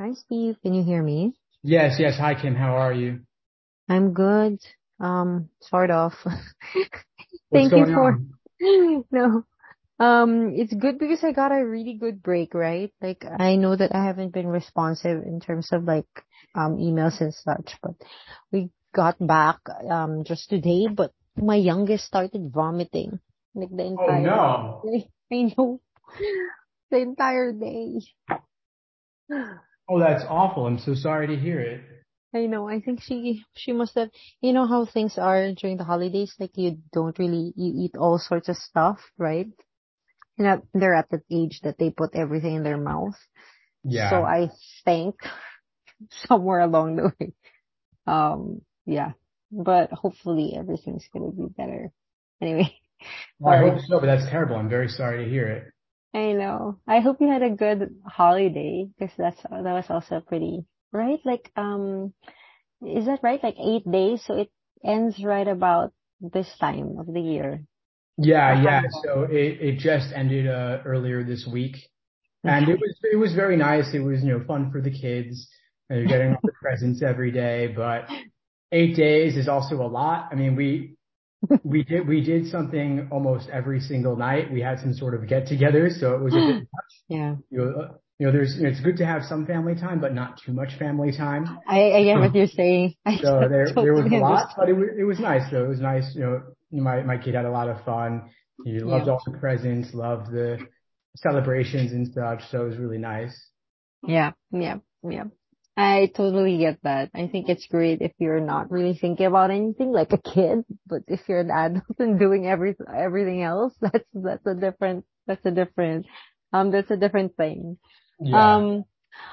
Hi, Steve. Can you hear me? Yes, yes. Hi, Kim. How are you? I'm good. Um, sort of. What's Thank you for, on? no. Um, it's good because I got a really good break, right? Like, I know that I haven't been responsive in terms of like, um, emails and such, but we got back, um, just today, but my youngest started vomiting, like the entire. Oh entire no. day. I know. The entire day. Oh, that's awful. I'm so sorry to hear it. I know. I think she she must have. You know how things are during the holidays. Like you don't really you eat all sorts of stuff, right? And that they're at the age that they put everything in their mouth. Yeah. So I think somewhere along the way, um, yeah. But hopefully everything's gonna be better. Anyway, Well, I hope so, but that's terrible. I'm very sorry to hear it. I know. I hope you had a good holiday because that's that was also pretty right. Like um, is that right? Like eight days, so it ends right about this time of the year. Yeah, yeah. So it, it just ended uh, earlier this week, and it was it was very nice. It was you know fun for the kids. And you're getting all the presents every day, but eight days is also a lot. I mean, we we did we did something almost every single night. We had some sort of get together, so it was a bit mm. Yeah. you know, you know, there's, it's good to have some family time, but not too much family time. I I get what you're saying. I So there, there was a lot, but it was, it was nice. So it was nice. You know, my, my kid had a lot of fun. He loved Yeah. all the presents, loved the celebrations and stuff. So it was really nice. Yeah. Yeah. Yeah. I totally get that. I think it's great if you're not really thinking about anything like a kid, but if you're an adult and doing every everything else, that's that's a different that's a different um that's a different thing. Yeah. Um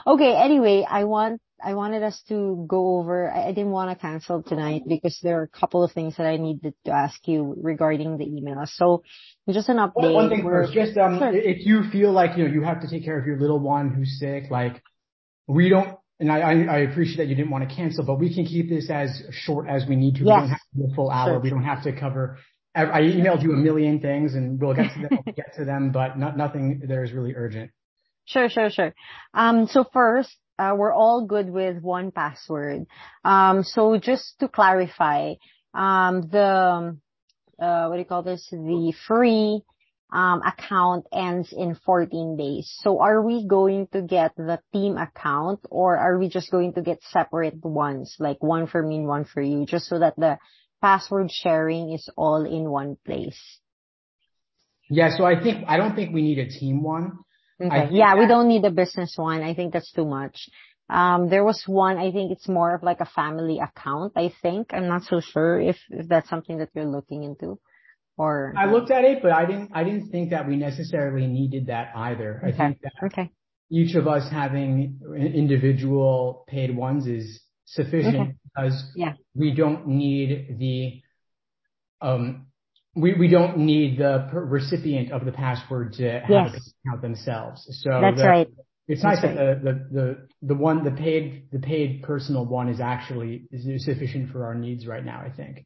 okay, anyway, I want I wanted us to go over I, I didn't want to cancel tonight because there are a couple of things that I needed to ask you regarding the email. So just an One, one update. thing first, just, um, sure. if you feel like, you know, you have to take care of your little one who's sick, like we don't, and I, I, I appreciate that you didn't want to cancel, but we can keep this as short as we need to. Yes. We don't have to do a full hour. Sure, We don't have to cover. I I emailed you a million things and we'll get to them, we'll get to them, but not, nothing there is really urgent. Sure, sure, sure. Um, so first, uh, we're all good with 1Password. Um, so just to clarify, um, the, uh, what do you call this? The free, um, account ends in 14 days. So are we going to get the team account or are we just going to get separate ones, like one for me and one for you, just so that the password sharing is all in one place? Yeah. So I think, I don't think we need a team one. Okay. Yeah, we don't need a business one. I think that's too much. Um, there was one, I think it's more of like a family account, I think. I'm not so sure if, if that's something that you're looking into or, I looked at it, but I didn't, I didn't think that we necessarily needed that either. I think that Okay. each of us having individual paid ones is Okay. sufficient because Yeah. we don't need the um we, we don't need the per- recipient of the password to have a Yes. account themselves. So That's the right. it's nice That's that the, the the the one the paid the paid personal one is actually is sufficient for our needs right now. I think.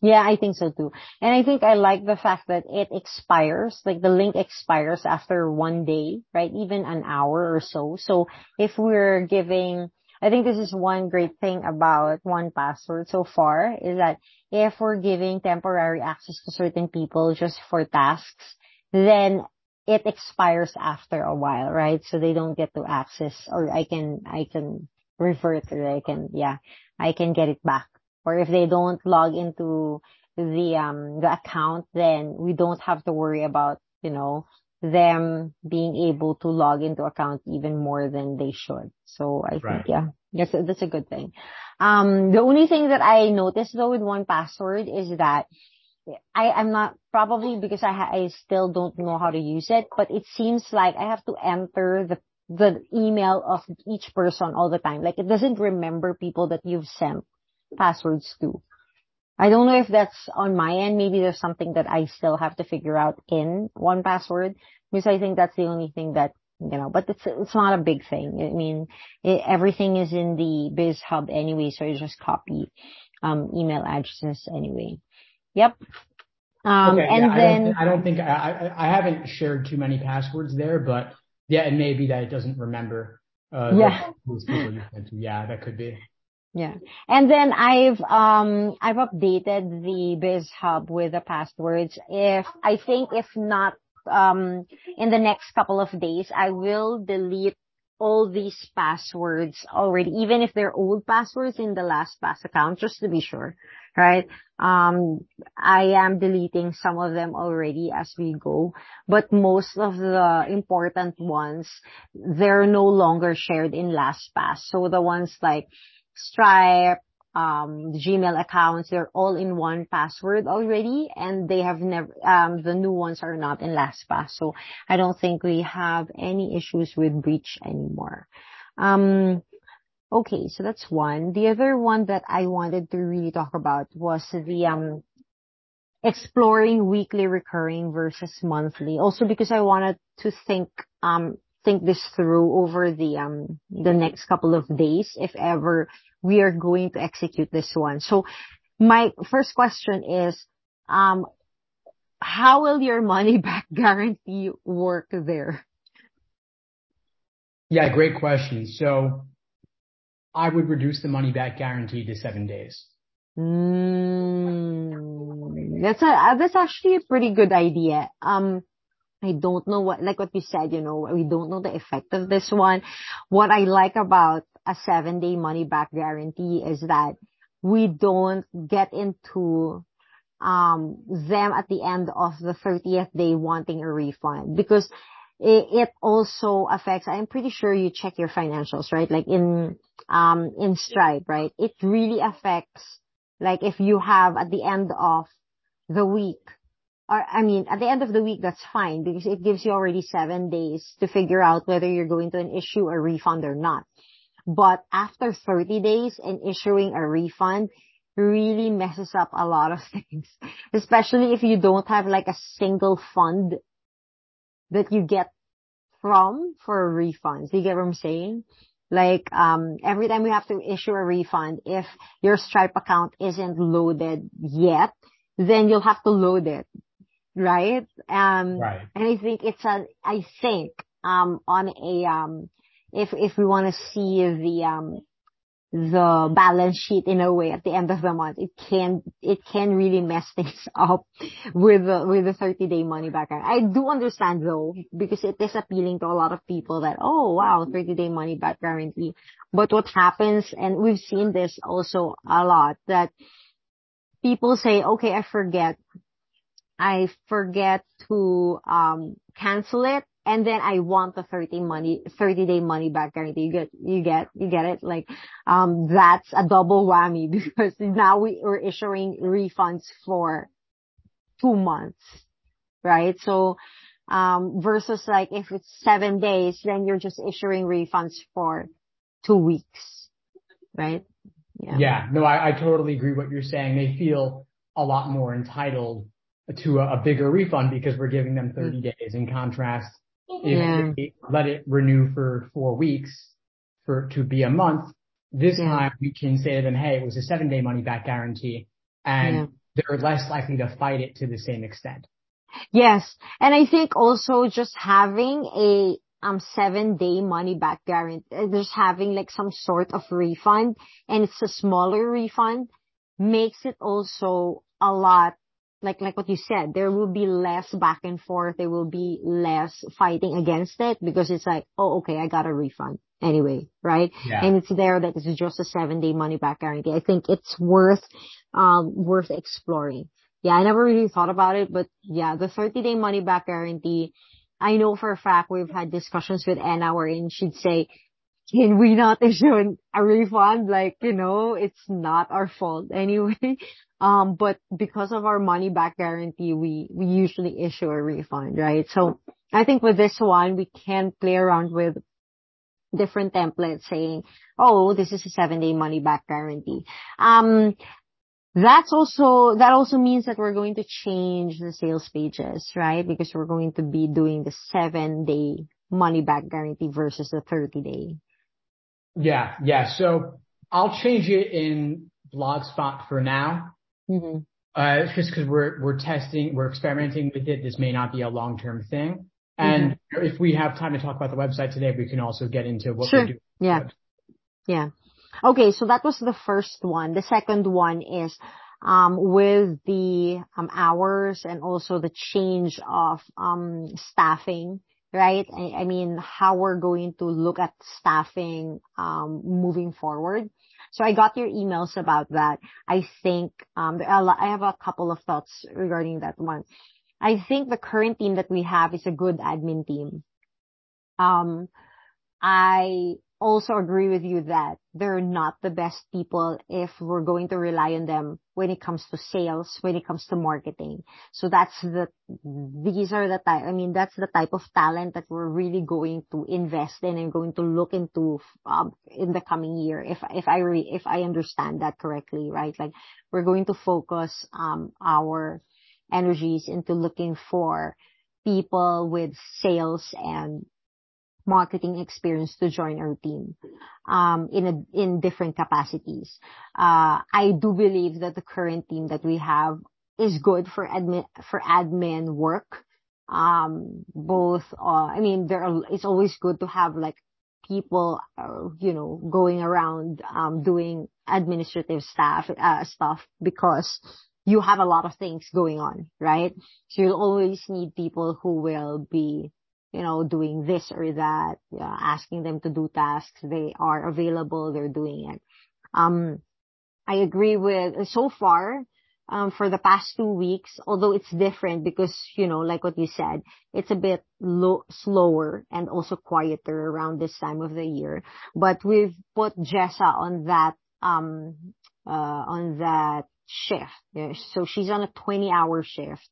Yeah, I think so too. And I think I like the fact that it expires, like the link expires after one day, right? Even an hour or so. So if we're giving, I think this is one great thing about 1Password so far is that if we're giving temporary access to certain people just for tasks, then it expires after a while, right? So they don't get to access or I can, I can revert or I can, yeah, I can get it back or if they don't log into the um the account, then we don't have to worry about, you know, them being able to log into account even more than they should. So I think, yeah, that's a, that's a good thing. Um, the only thing that I noticed though with 1Password is that I, I'm not probably because I, ha- I still don't know how to use it, but it seems like I have to enter the the email of each person all the time. Like it doesn't remember people that you've sent passwords too. I don't know if that's on my end. Maybe there's something that I still have to figure out in 1Password because I think that's the only thing that, you know, but it's, it's not a big thing. I mean, it, everything is in the Biz Hub anyway, so I just copy, um, email addresses anyway. Yep. Um, Okay. Yeah. and I don't. thi- then, I don't think I. I I haven't shared too many passwords there, but yeah, it may be that it doesn't remember. Uh, Yeah. Those people you sent to. Yeah, that could be. Yeah. And then I've um I've updated the Biz Hub with the passwords. If I think if not um in the next couple of days, I will delete all these passwords already, even if they're old passwords in the LastPass account, just to be sure, right? Um, I am deleting some of them already as we go, but most of the important ones, they're no longer shared in LastPass. So the ones like Stripe, um, Gmail accounts, they're all in 1Password already, and they have never, um, the new ones are not in LastPass. So I don't think we have any issues with breach anymore. Um, okay, so that's one. The other one that I wanted to really talk about was the, um, exploring weekly recurring versus monthly. Also because I wanted to think, um, think this through over the, um, the next couple of days, if ever we are going to execute this one. So my first question is, um, how will your money back guarantee work there? Yeah, great question. So I would reduce the money back guarantee to seven days. Mm, that's a, that's actually a pretty good idea. Um, I don't know what, like what you said, you know, we don't know the effect of this one. What I like about a seven day money back guarantee is that we don't get into um them at the end of the 30th day wanting a refund because it, it also affects i'm pretty sure you check your financials right like in um in stripe right it really affects like if you have at the end of the week or I mean, at the end of the week, that's fine because it gives you already seven days to figure out whether you're going to an issue a refund or not. But after 30 days and issuing a refund really messes up a lot of things, especially if you don't have like a single fund that you get from for refunds. Do you get what I'm saying? Like, um, every time we have to issue a refund, if your Stripe account isn't loaded yet, then you'll have to load it right? Um, Right. and I think it's a, I think, um, on a, um, if, if we want to see the, um, the balance sheet in a way at the end of the month, it can, it can really mess things up with the, with the 30 day money back. I do understand though, because it is appealing to a lot of people that, oh wow, 30 day money back guarantee. But what happens, and we've seen this also a lot, that people say, okay, I forget I forget to um cancel it and then I want the 30 money 30 day money back guarantee. You get you get you get it? Like um that's a double whammy because now we are issuing refunds for two months. Right? So um versus like if it's seven days, then you're just issuing refunds for two weeks. Right? Yeah. Yeah. No, I, I totally agree what you're saying. They feel a lot more entitled to a, a bigger refund because we're giving them 30 days. In contrast, if Yeah. they let it renew for four weeks for to be a month, this Yeah. time we can say to them, hey, it was a seven day money back guarantee and Yeah. they're less likely to fight it to the same extent. Yes. And I think also just having a um seven day money back guarantee, just having like some sort of refund and it's a smaller refund makes it also a lot like like what you said, there will be less back and forth, there will be less fighting against it because it's like, oh okay, I got a refund anyway, right? Yeah. And it's there that it's just a seven day money back guarantee. I think it's worth um worth exploring. Yeah, I never really thought about it, but yeah, the 30 day money back guarantee, I know for a fact we've had discussions with Anna wherein she'd say, can we not issue a refund? Like, you know, it's not our fault anyway. Um, but because of our money back guarantee, we, we usually issue a refund, right? So I think with this one, we can play around with different templates saying, oh, this is a seven day money back guarantee. Um, that's also, that also means that we're going to change the sales pages, right? Because we're going to be doing the seven day money back guarantee versus the 30 day. Yeah. Yeah. So I'll change it in Blogspot for now. Mm-hmm. Uh, just cause we're, we're testing, we're experimenting with it. This may not be a long-term thing. And mm-hmm. if we have time to talk about the website today, we can also get into what sure. we do. Yeah. Yeah. Okay. So that was the first one. The second one is, um, with the, um, hours and also the change of, um, staffing, right? I, mean, how we're going to look at staffing, um, moving forward. So I got your emails about that. I think, um, I have a couple of thoughts regarding that one. I think the current team that we have is a good admin team. Um, I also agree with you that they're not the best people if we're going to rely on them when it comes to sales, when it comes to marketing. So that's the, these are the type, I mean, that's the type of talent that we're really going to invest in and going to look into, um, in the coming year. If, if I re, if I understand that correctly, right? Like we're going to focus, um, our energies into looking for people with sales and marketing experience to join our team um, in a, in different capacities. Uh, I do believe that the current team that we have is good for admin for admin work. Um, both, uh, I mean, it's always good to have like people, uh, you know, going around um, doing administrative staff stuff because you have a lot of things going on, right? So you'll always need people who will be you know, doing this or that, uh, asking them to do tasks. They are available. They're doing it. Um, I agree with so far. Um, for the past two weeks, although it's different because, you know, like what you said, it's a bit low, slower and also quieter around this time of the year. But we've put Jessa on that, um, uh, on that shift. So she's on a 20 hour shift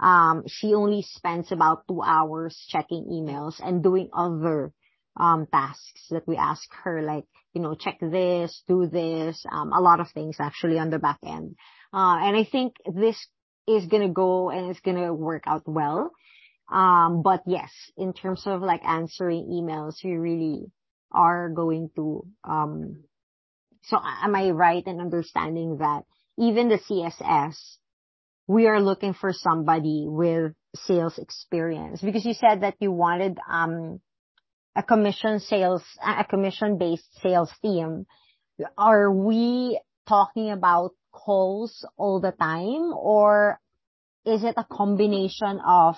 um, she only spends about two hours checking emails and doing other um, tasks that we ask her, like, you know, check this, do this, um, a lot of things actually on the back end. Uh, and I think this is gonna go and it's gonna work out well. Um, but yes, in terms of like answering emails, we really are going to, um, so am I right in understanding that even the CSS we are looking for somebody with sales experience. Because you said that you wanted um a commission sales a commission based sales team. Are we talking about calls all the time or is it a combination of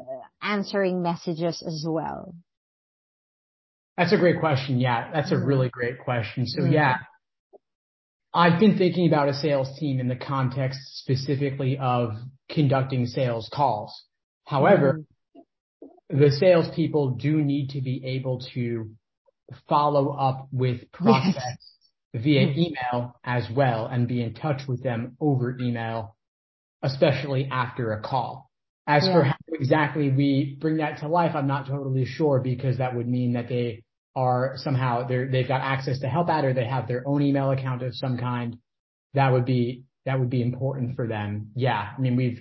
uh, answering messages as well? That's a great question. Yeah that's a really great question. So mm-hmm. yeah I've been thinking about a sales team in the context specifically of conducting sales calls. However, mm-hmm. the salespeople do need to be able to follow up with prospects via mm-hmm. email as well and be in touch with them over email, especially after a call. As for how exactly we bring that to life, I'm not totally sure because that would mean that they are somehow they're, they've got access to help out or they have their own email account of some kind, that would be, that would be important for them. Yeah. I mean, we've,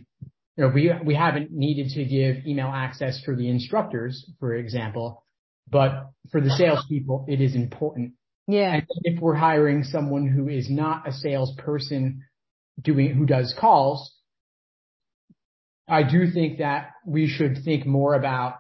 you know, we, we haven't needed to give email access for the instructors, for example, but for the salespeople, it is important. Yeah. And if we're hiring someone who is not a salesperson doing, who does calls, I do think that we should think more about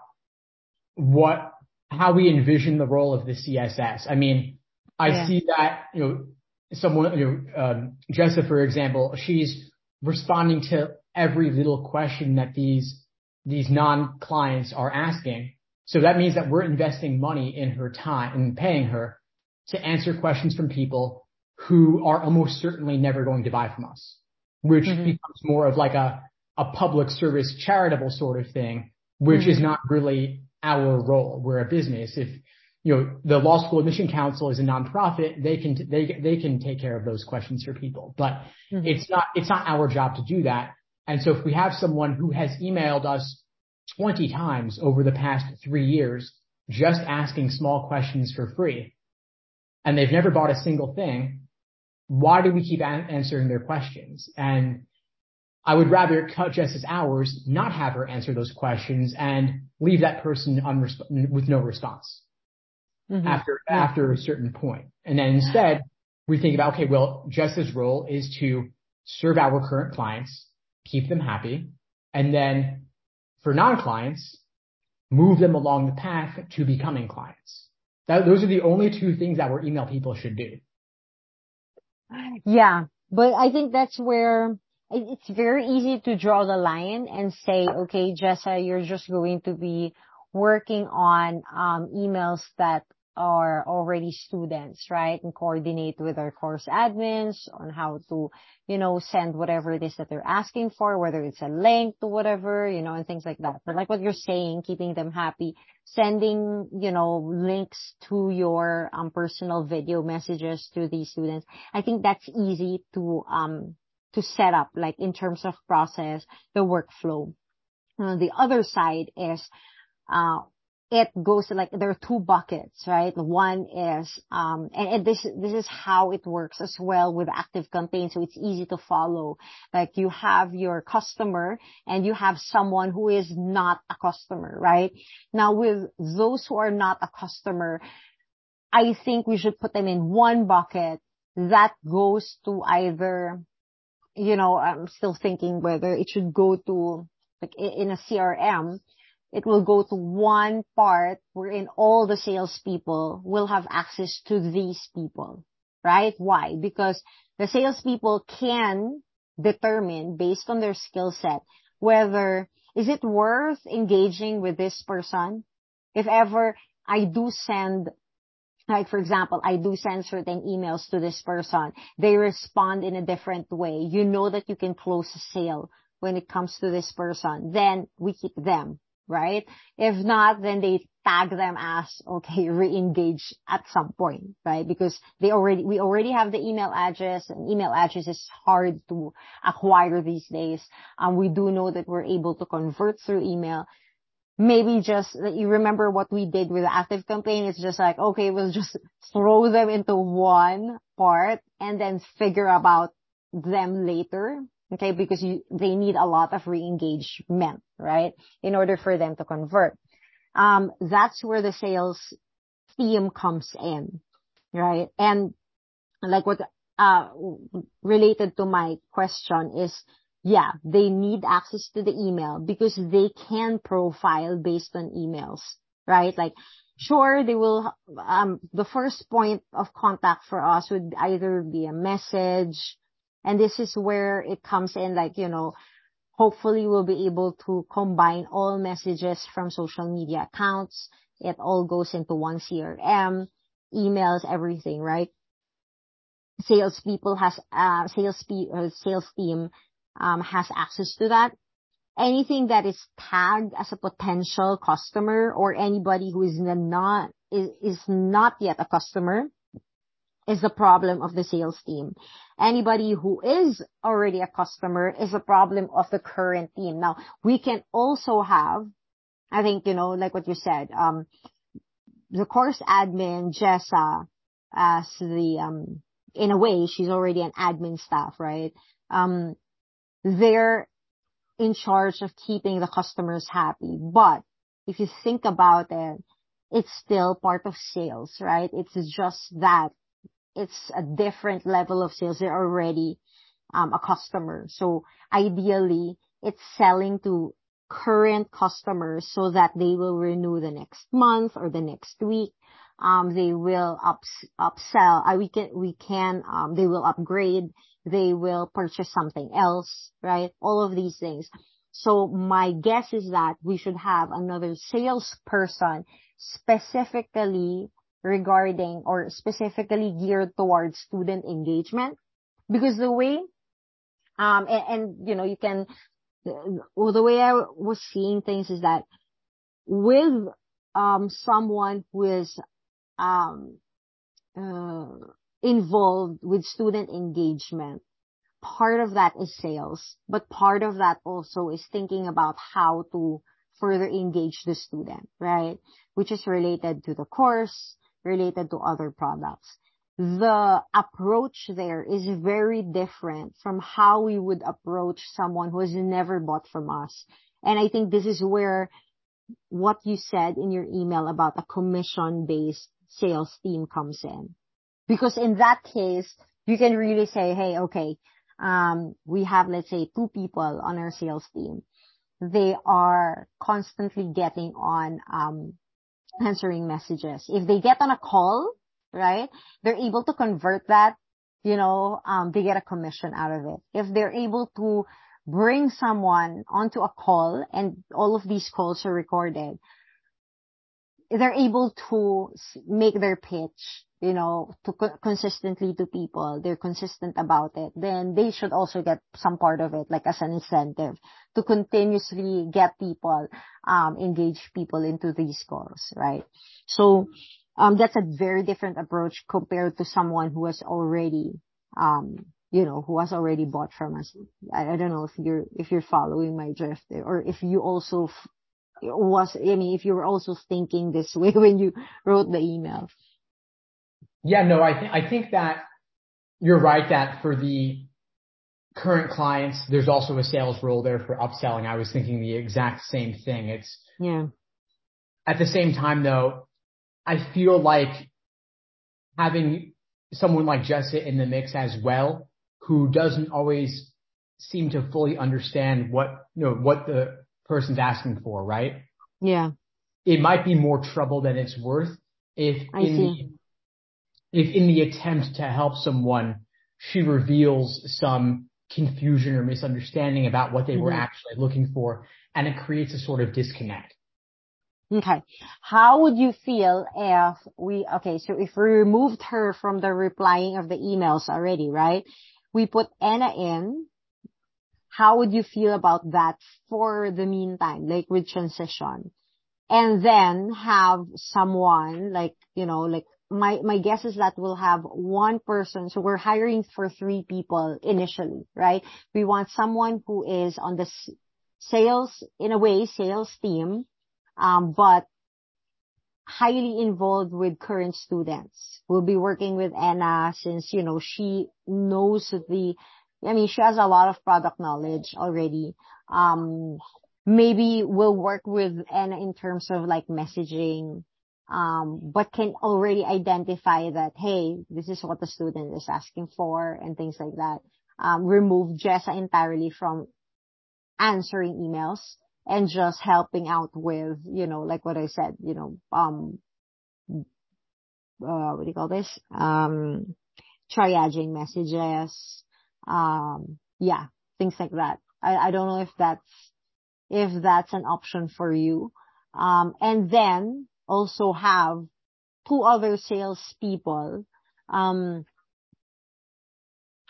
what how we envision the role of the CSS. I mean, I yeah. see that, you know, someone, you know, um, Jessa, for example, she's responding to every little question that these, these non-clients are asking. So that means that we're investing money in her time and paying her to answer questions from people who are almost certainly never going to buy from us, which mm-hmm. becomes more of like a, a public service charitable sort of thing, which mm-hmm. is not really our role. We're a business. If, you know, the Law School Admission Council is a nonprofit, they can, they, they can take care of those questions for people, but mm-hmm. it's not, it's not our job to do that. And so if we have someone who has emailed us 20 times over the past three years, just asking small questions for free, and they've never bought a single thing, why do we keep answering their questions? And I would rather cut Jess's hours, not have her answer those questions, and leave that person unresp- with no response mm-hmm. after after a certain point. And then instead, we think about okay, well, Jess's role is to serve our current clients, keep them happy, and then for non-clients, move them along the path to becoming clients. That, those are the only two things that our email people should do. Yeah. But I think that's where it's very easy to draw the line and say, okay, Jessa, you're just going to be working on um, emails that are already students, right? And coordinate with our course admins on how to, you know, send whatever it is that they're asking for, whether it's a link to whatever, you know, and things like that. But like what you're saying, keeping them happy, sending, you know, links to your um, personal video messages to these students. I think that's easy to, um, to set up, like in terms of process, the workflow. Uh, the other side is, uh, it goes like there are two buckets, right? One is, um, and, this is how it works as well with ActiveCampaign. So it's easy to follow. Like you have your customer and you have someone who is not a customer, right? Now with those who are not a customer, I think we should put them in one bucket that goes to either, you know, I'm still thinking whether it should go to like in a CRM it will go to one part wherein all the salespeople will have access to these people, right? Why? Because the salespeople can determine based on their skill set whether is it worth engaging with this person? If ever I do send like for example, I do send certain emails to this person. They respond in a different way. You know that you can close a sale when it comes to this person. Then we keep them right? If not, then they tag them as, okay, re-engage at some point, right? Because they already, we already have the email address and email address is hard to acquire these days. And um, we do know that we're able to convert through email. Maybe just, you remember what we did with ActiveCampaign. It's just like, okay, we'll just throw them into one part and then figure about them later Okay. Because you, they need a lot of re-engagement, right? In order for them to convert. Um, that's where the sales team comes in, right? And like what, uh, related to my question is, yeah, they need access to the email because they can profile based on emails, right? Like, sure, they will, um, the first point of contact for us would either be a message, and this is where it comes in like, you know, hopefully we'll be able to combine all messages from social media accounts. It all goes into one CRM, emails, everything, right? Salespeople has, uh, sales, uh, sales team, um, has access to that. Anything that is tagged as a potential customer or anybody who is not, is, is not yet a customer is the problem of the sales team. Anybody who is already a customer is a problem of the current team. Now, we can also have, I think, you know, like what you said, um, the course admin, Jessa, as the, um, in a way, she's already an admin staff, right? Um, they're in charge of keeping the customers happy. But if you think about it, it's still part of sales, right? It's just that it's a different level of sales. They're already um, a customer. So ideally, it's selling to current customers so that they will renew the next month or the next week. Um, they will ups, upsell. Uh, we can, we can, um, they will upgrade. They will purchase something else, right? All of these things. So my guess is that we should have another salesperson specifically regarding or specifically geared towards student engagement because the way um and, you know you can well the way I was seeing things is that with um someone who is um uh, involved with student engagement part of that is sales but part of that also is thinking about how to further engage the student right which is related to the course related to other products. The approach there is very different from how we would approach someone who has never bought from us. And I think this is where what you said in your email about a commission based sales team comes in. Because in that case, you can really say, Hey, okay, um, we have, let's say two people on our sales team. they are constantly getting on, um, answering messages. If they get on a call, right, they're able to convert that, you know, um, they get a commission out of it. If they're able to bring someone onto a call and all of these calls are recorded, they're able to make their pitch, you know, to co- consistently to people. They're consistent about it. Then they should also get some part of it, like as an incentive to continuously get people, um, engage people into these calls, right? So, um, that's a very different approach compared to someone who has already, um, you know, who has already bought from us. I, I don't know if you're, if you're following my drift or if you also f- was, I mean, if you were also thinking this way when you wrote the email. Yeah, no, I think, I think that you're right that for the current clients, there's also a sales role there for upselling. I was thinking the exact same thing. It's, yeah. At the same time though, I feel like having someone like Jessa in the mix as well, who doesn't always seem to fully understand what, you know, what the person's asking for, right? Yeah. It might be more trouble than it's worth if I in see. the, if in the attempt to help someone, she reveals some confusion or misunderstanding about what they mm-hmm. were actually looking for and it creates a sort of disconnect. Okay. How would you feel if we, okay, so if we removed her from the replying of the emails already, right? We put Anna in how would you feel about that for the meantime, like with transition? And then have someone like, you know, like my, my guess is that we'll have one person. So we're hiring for three people initially, right? We want someone who is on the sales, in a way, sales team, um, but highly involved with current students. We'll be working with Anna since, you know, she knows the I mean, she has a lot of product knowledge already. Um, maybe we'll work with Anna in terms of like messaging, um, but can already identify that, hey, this is what the student is asking for and things like that. Um, remove Jessa entirely from answering emails and just helping out with, you know, like what I said, you know, um, uh, what do you call this? Um, triaging messages, um, yeah, things like that. I, I don't know if that's, if that's an option for you. Um, and then also have two other salespeople, um,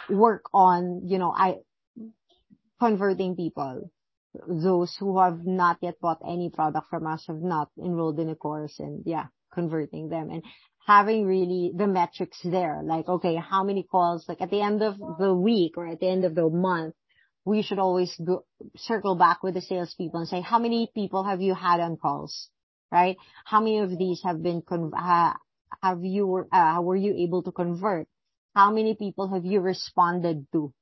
work on, you know, I, converting people, those who have not yet bought any product from us, have not enrolled in a course and yeah, converting them. And having really the metrics there. Like, okay, how many calls, like at the end of the week or at the end of the month, we should always go, circle back with the salespeople and say, how many people have you had on calls? Right? How many of these have been, con- have you, uh, were you able to convert? How many people have you responded to?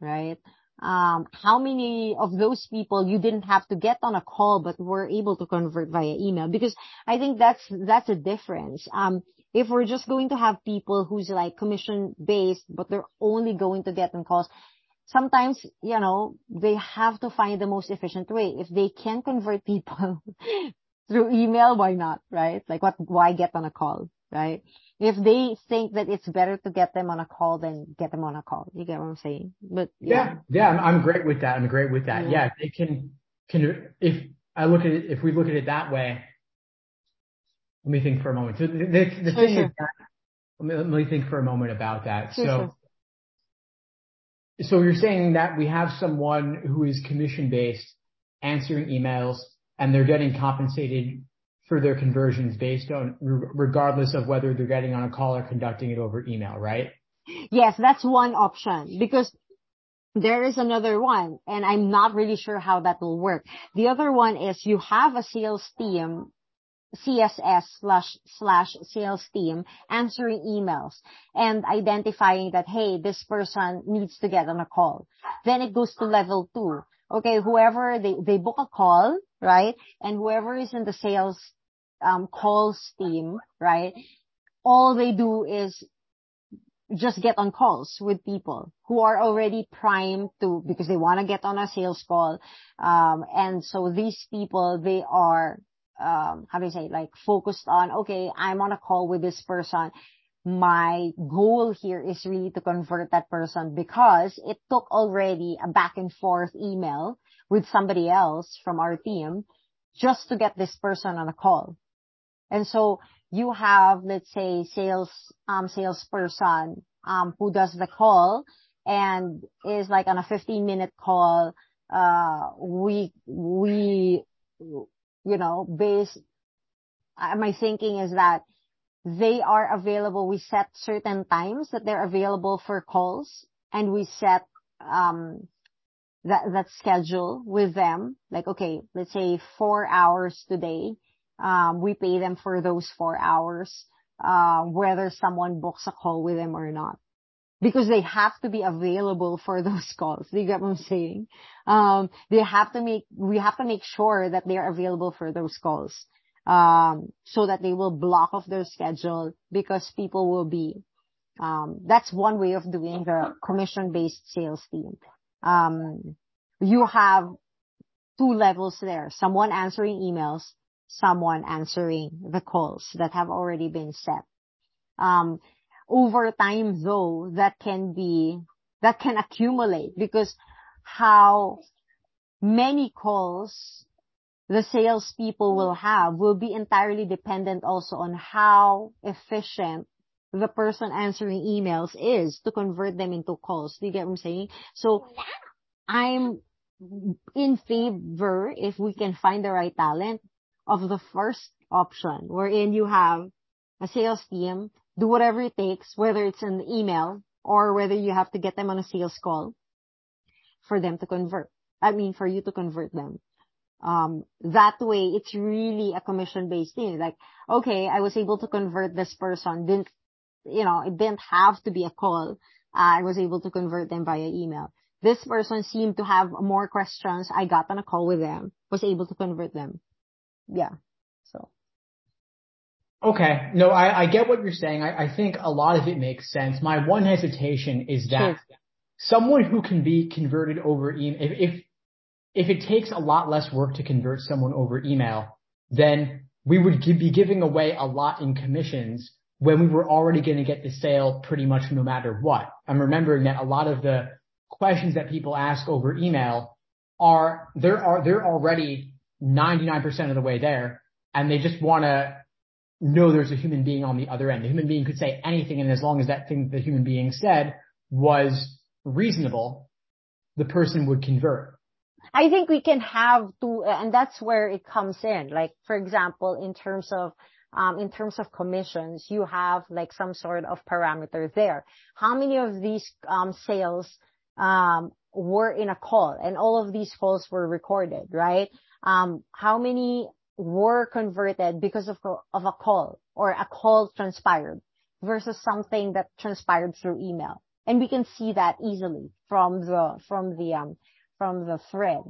Right? Um, how many of those people you didn't have to get on a call but were able to convert via email? Because I think that's that's a difference. Um, if we're just going to have people who's like commission based, but they're only going to get on calls, sometimes you know they have to find the most efficient way. If they can convert people through email, why not, right? Like what? Why get on a call, right? If they think that it's better to get them on a call than get them on a call. You get what I'm saying? But yeah, yeah, yeah I'm, I'm, great with that. I'm great with that. Yeah. yeah, they can can if I look at it, if we look at it that way, let me think for a moment. So the, the, the sure, thing sure. is that, let me, let me think for a moment about that. Sure, so. So you're saying that we have someone who is commission based answering emails and they're getting compensated for their conversions based on regardless of whether they're getting on a call or conducting it over email, right? Yes, that's one option because there is another one and I'm not really sure how that will work. The other one is you have a sales team CSS slash slash sales team answering emails and identifying that, hey, this person needs to get on a call. Then it goes to level two. Okay, whoever they, they book a call, right? And whoever is in the sales um, calls team, right? All they do is just get on calls with people who are already primed to because they want to get on a sales call. Um, and so these people, they are, um, how do you say, like focused on, okay, I'm on a call with this person. My goal here is really to convert that person because it took already a back and forth email with somebody else from our team just to get this person on a call. And so you have, let's say, sales, um, salesperson, um, who does the call and is like on a 15 minute call. Uh, we, we, you know, uh, my thinking is that they are available. We set certain times that they're available for calls and we set, um, that, that schedule with them. Like, okay, let's say four hours today we pay them for those four hours, uh, whether someone books a call with them or not. Because they have to be available for those calls. Do you get what I'm saying? Um, they have to make, we have to make sure that they are available for those calls. Um, so that they will block off their schedule because people will be, um, that's one way of doing the commission based sales team. Um, you have two levels there. Someone answering emails someone answering the calls that have already been set. Um, over time though, that can be, that can accumulate because how many calls the salespeople will have will be entirely dependent also on how efficient the person answering emails is to convert them into calls. Do you get what I'm saying? So I'm in favor if we can find the right talent of the first option, wherein you have a sales team, do whatever it takes, whether it's an email or whether you have to get them on a sales call for them to convert. I mean, for you to convert them. Um, that way, it's really a commission based thing. Like, okay, I was able to convert this person. Didn't, you know, it didn't have to be a call. I was able to convert them via email. This person seemed to have more questions. I got on a call with them, was able to convert them yeah. So. Okay. No, I, I get what you're saying. I, I think a lot of it makes sense. My one hesitation is that sure. someone who can be converted over email, if, if, if it takes a lot less work to convert someone over email, then we would be giving away a lot in commissions when we were already going to get the sale pretty much no matter what. I'm remembering that a lot of the questions that people ask over email are, there are, they're already 99% of the way there and they just want to know there's a human being on the other end. The human being could say anything and as long as that thing the human being said was reasonable, the person would convert. I think we can have to, and that's where it comes in. Like, for example, in terms of, um, in terms of commissions, you have like some sort of parameter there. How many of these, um, sales, um, were in a call and all of these calls were recorded, right? Um, how many were converted because of, of a call or a call transpired versus something that transpired through email. And we can see that easily from the, from the, um, from the thread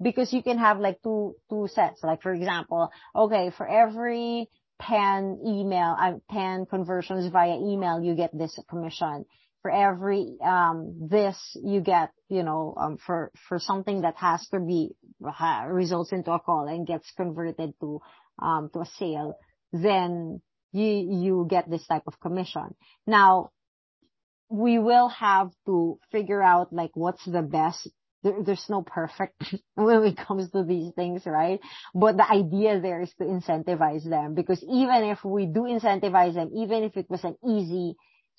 because you can have like two, two sets. Like for example, okay, for every 10 email, uh, 10 conversions via email, you get this commission for every um, this you get you know um, for for something that has to be results into a call and gets converted to um, to a sale then you you get this type of commission now we will have to figure out like what's the best there, there's no perfect when it comes to these things, right? But the idea there is to incentivize them because even if we do incentivize them, even if it was an easy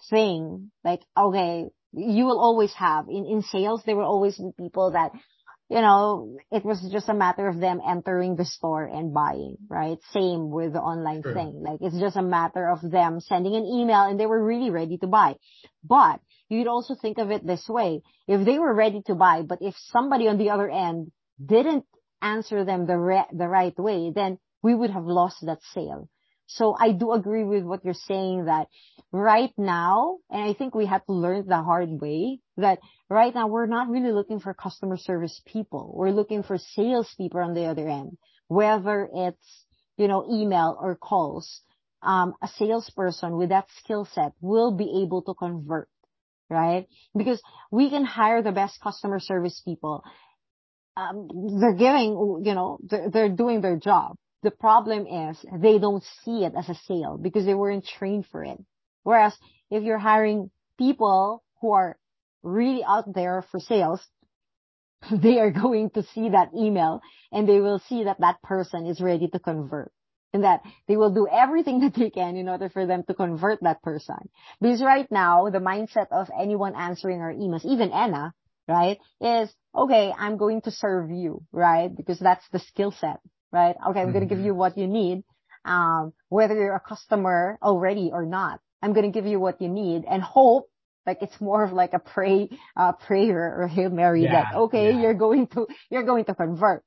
thing, like, okay, you will always have in, in sales, there will always be people that, you know, it was just a matter of them entering the store and buying, right? Same with the online sure. thing. Like it's just a matter of them sending an email and they were really ready to buy. But you'd also think of it this way. If they were ready to buy, but if somebody on the other end didn't answer them the re- the right way, then we would have lost that sale. So I do agree with what you're saying that right now, and I think we have to learn the hard way that right now we're not really looking for customer service people. We're looking for sales people on the other end, whether it's, you know, email or calls. Um, a salesperson with that skill set will be able to convert right? Because we can hire the best customer service people. Um, they're giving, you know, they're, they're doing their job. The problem is they don't see it as a sale because they weren't trained for it. Whereas if you're hiring people who are really out there for sales, they are going to see that email and they will see that that person is ready to convert and that they will do everything that they can in order for them to convert that person. Because right now, the mindset of anyone answering our emails, even Anna, right, is, okay, I'm going to serve you, right? Because that's the skill set, right? Okay, I'm mm-hmm. going to give you what you need. Um, whether you're a customer already or not, I'm going to give you what you need and hope like it's more of like a pray, uh, prayer or Hail Mary yeah, that, okay, yeah. you're going to, you're going to convert.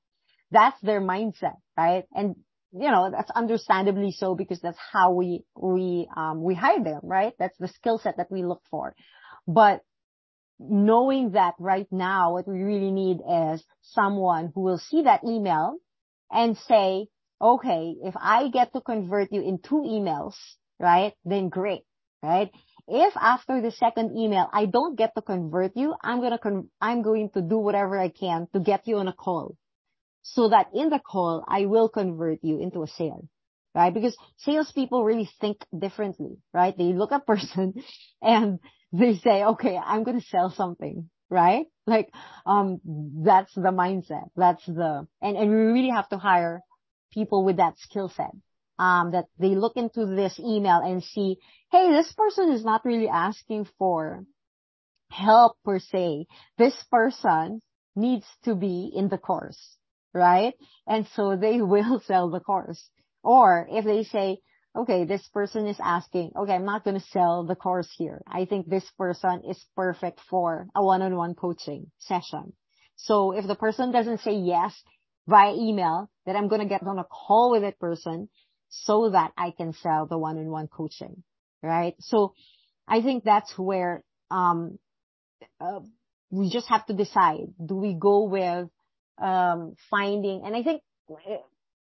That's their mindset, right? And, you know, that's understandably so because that's how we, we, um, we hire them, right? That's the skill set that we look for. But knowing that right now, what we really need is someone who will see that email and say, okay, if I get to convert you in two emails, right, then great, right? If after the second email I don't get to convert you, I'm gonna con- I'm going to do whatever I can to get you on a call, so that in the call I will convert you into a sale, right? Because salespeople really think differently, right? They look at person and they say, okay, I'm gonna sell something, right? Like, um, that's the mindset. That's the, and, and we really have to hire people with that skill set um, that they look into this email and see, hey, this person is not really asking for help per se. This person needs to be in the course, right? And so they will sell the course. Or if they say, okay, this person is asking, okay, I'm not going to sell the course here. I think this person is perfect for a one-on-one coaching session. So if the person doesn't say yes via email, then I'm going to get on a call with that person so that I can sell the one-on-one coaching, right? So I think that's where, um, uh, we just have to decide, do we go with, um, finding, and I think,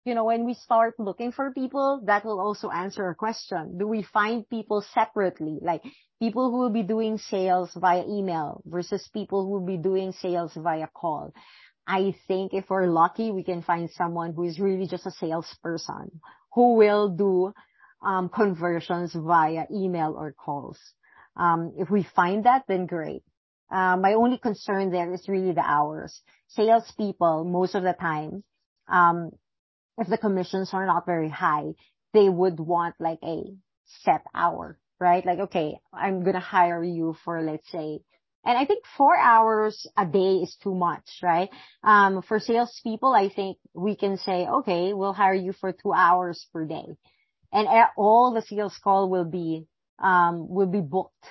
you know, when we start looking for people, that will also answer a question. Do we find people separately? Like people who will be doing sales via email versus people who will be doing sales via call. I think if we're lucky, we can find someone who is really just a salesperson who will do um, conversions via email or calls. Um, if we find that, then great. Uh, my only concern there is really the hours. Salespeople, most of the time, um, if the commissions are not very high, they would want like a set hour, right? Like, okay, I'm gonna hire you for, let's say, and I think four hours a day is too much, right? Um, for salespeople, I think we can say, okay, we'll hire you for two hours per day. And all the sales call will be, um, will be booked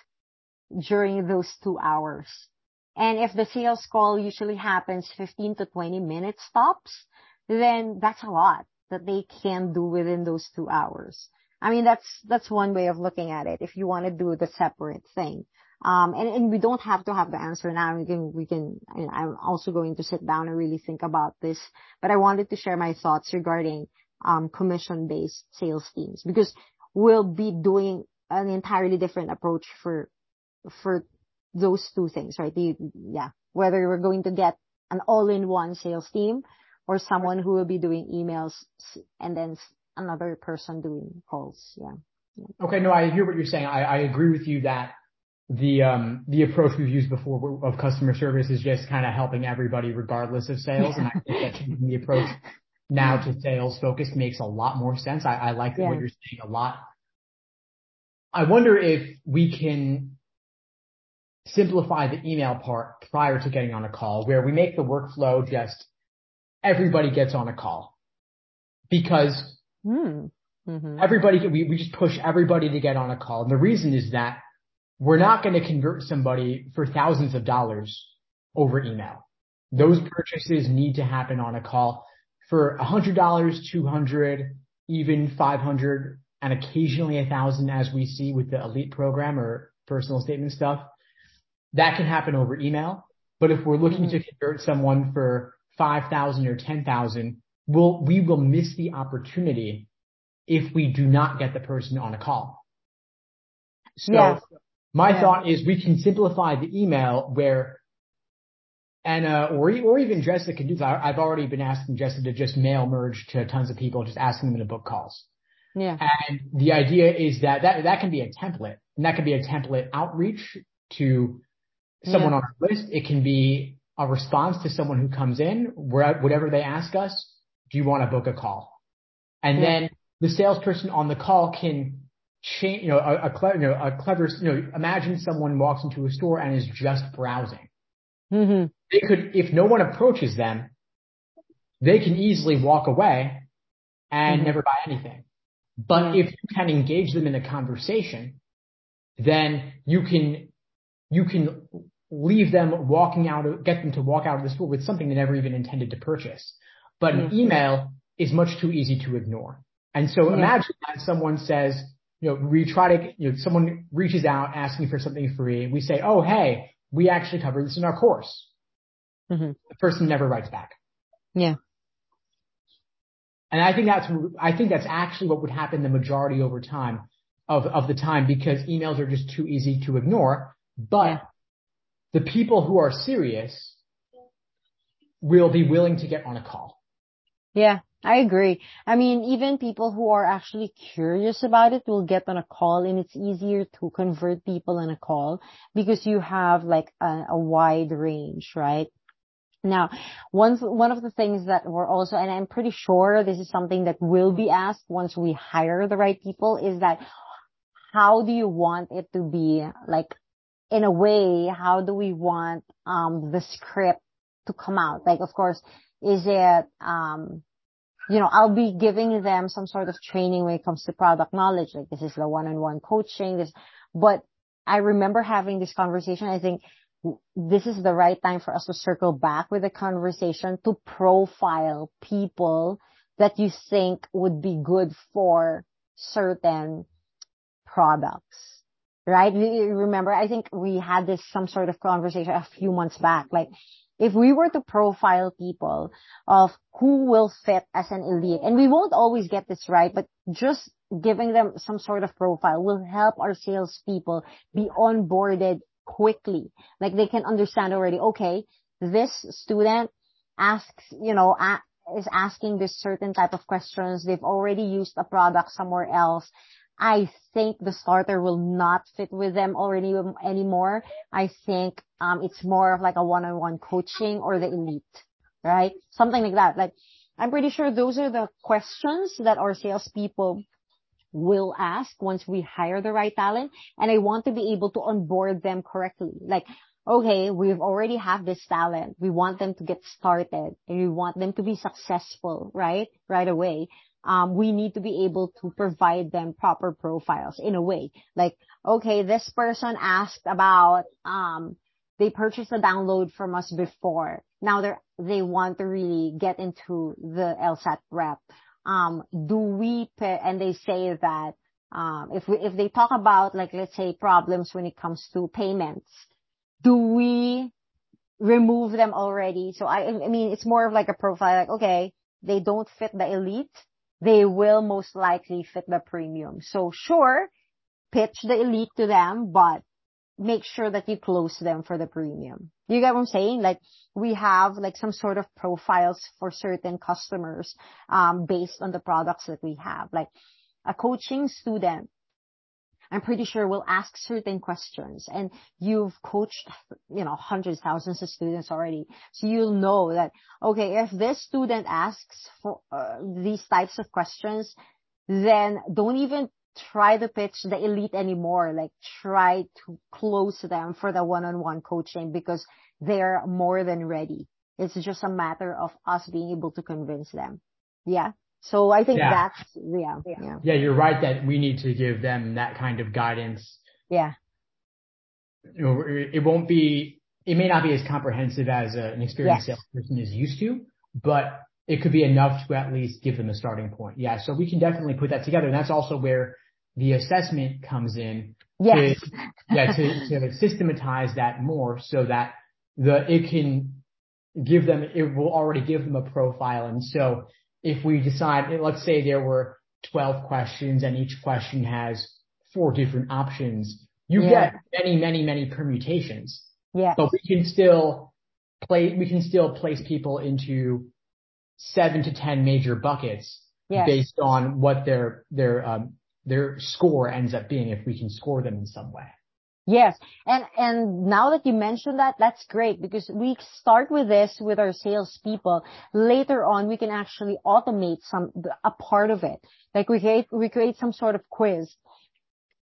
during those two hours. And if the sales call usually happens 15 to 20 minutes stops, then that's a lot that they can do within those two hours. I mean, that's, that's one way of looking at it if you want to do the separate thing. Um, and, and we don't have to have the answer now. We can, we can, I'm also going to sit down and really think about this, but I wanted to share my thoughts regarding, um, commission based sales teams because we'll be doing an entirely different approach for, for those two things, right? The, yeah. Whether we're going to get an all-in-one sales team or someone who will be doing emails and then another person doing calls. Yeah. Okay. No, I hear what you're saying. I, I agree with you that the um the approach we've used before of customer service is just kind of helping everybody regardless of sales. And I think that changing the approach now to sales focus makes a lot more sense. I, I like yeah. what you're saying a lot. I wonder if we can simplify the email part prior to getting on a call where we make the workflow just everybody gets on a call because mm. mm-hmm. everybody, we, we just push everybody to get on a call. And the reason is that we're not going to convert somebody for thousands of dollars over email. Those purchases need to happen on a call for $100, 200, even 500 and occasionally a thousand as we see with the elite program or personal statement stuff. That can happen over email. But if we're looking mm-hmm. to convert someone for 5,000 or 10,000, we'll, we will miss the opportunity if we do not get the person on a call. So yeah My yeah. thought is we can simplify the email where Anna or or even Jessica can do that. I've already been asking Jessica to just mail merge to tons of people, just asking them to book calls. Yeah. And the idea is that that that can be a template, and that can be a template outreach to someone yeah. on our list. It can be a response to someone who comes in, whatever they ask us. Do you want to book a call? And yeah. then the salesperson on the call can change, you know, a, a clever, you know, a clever, you know, imagine someone walks into a store and is just browsing. Mm-hmm. They could, if no one approaches them, they can easily walk away and mm-hmm. never buy anything. But yeah. if you can engage them in a conversation, then you can, you can leave them walking out, of, get them to walk out of the store with something they never even intended to purchase. But an email is much too easy to ignore. And so yeah. imagine that someone says, you know, we try to, you know, someone reaches out asking for something free. We say, oh, hey, we actually cover this in our course. Mm-hmm. The person never writes back. Yeah. And I think that's, I think that's actually what would happen the majority over time of, of the time because emails are just too easy to ignore. But yeah. The people who are serious will be willing to get on a call. Yeah, I agree. I mean, even people who are actually curious about it will get on a call and it's easier to convert people on a call because you have like a, a wide range, right? Now, one one of the things that we're also, and I'm pretty sure this is something that will be asked once we hire the right people, is that how do you want it to be? Like, in a way, how do we want um the script to come out? Like, of course, is it um you know, I'll be giving them some sort of training when it comes to product knowledge. Like this is the one-on-one coaching. This, but I remember having this conversation. I think this is the right time for us to circle back with the conversation to profile people that you think would be good for certain products. Right? Remember, I think we had this some sort of conversation a few months back. Like, if we were to profile people of who will fit as an elite, and we won't always get this right, but just giving them some sort of profile will help our salespeople be onboarded quickly. Like they can understand already, okay, this student asks, you know, is asking this certain type of questions. They've already used a product somewhere else. I think the starter will not fit with them already anymore. I think um, it's more of like a one-on-one coaching or the elite, right? Something like that. Like I'm pretty sure those are the questions that our salespeople will ask once we hire the right talent. And I want to be able to onboard them correctly. Like, okay, we've already have this talent. We want them to get started and we want them to be successful, right? Right away um, we need to be able to provide them proper profiles in a way. Like, okay, this person asked about, um, they purchased a download from us before. Now they they want to really get into the LSAT prep. Um, do we, pay, and they say that, um, if we, if they talk about like, let's say problems when it comes to payments, do we remove them already? So I, I mean, it's more of like a profile, like, okay, they don't fit the elite they will most likely fit the premium. So sure, pitch the elite to them, but make sure that you close them for the premium. You get what I'm saying? Like we have like some sort of profiles for certain customers, um, based on the products that we have. Like a coaching student I'm pretty sure will ask certain questions and you've coached, you know, hundreds, thousands of students already. So you'll know that, okay, if this student asks for uh, these types of questions, then don't even try to pitch the elite anymore. Like try to close them for the one-on-one coaching because they're more than ready. It's just a matter of us being able to convince them. Yeah. So I think yeah. that's, yeah, yeah. Yeah, you're right that we need to give them that kind of guidance. Yeah. You know, it won't be, it may not be as comprehensive as a, an experienced yes. salesperson is used to, but it could be enough to at least give them a starting point. Yeah. So we can definitely put that together. And that's also where the assessment comes in. Yes. To, yeah. To, to systematize that more so that the, it can give them, it will already give them a profile. And so if we decide, let's say there were 12 questions and each question has four different options, You Yeah. get many, many, many permutations, Yes. but we can still play, we can still place people into seven to 10 major buckets Yes. based on what their, their, um, their score ends up being if we can score them in some way. Yes. And, and now that you mentioned that, that's great because we start with this with our salespeople. Later on, we can actually automate some, a part of it. Like we create, we create some sort of quiz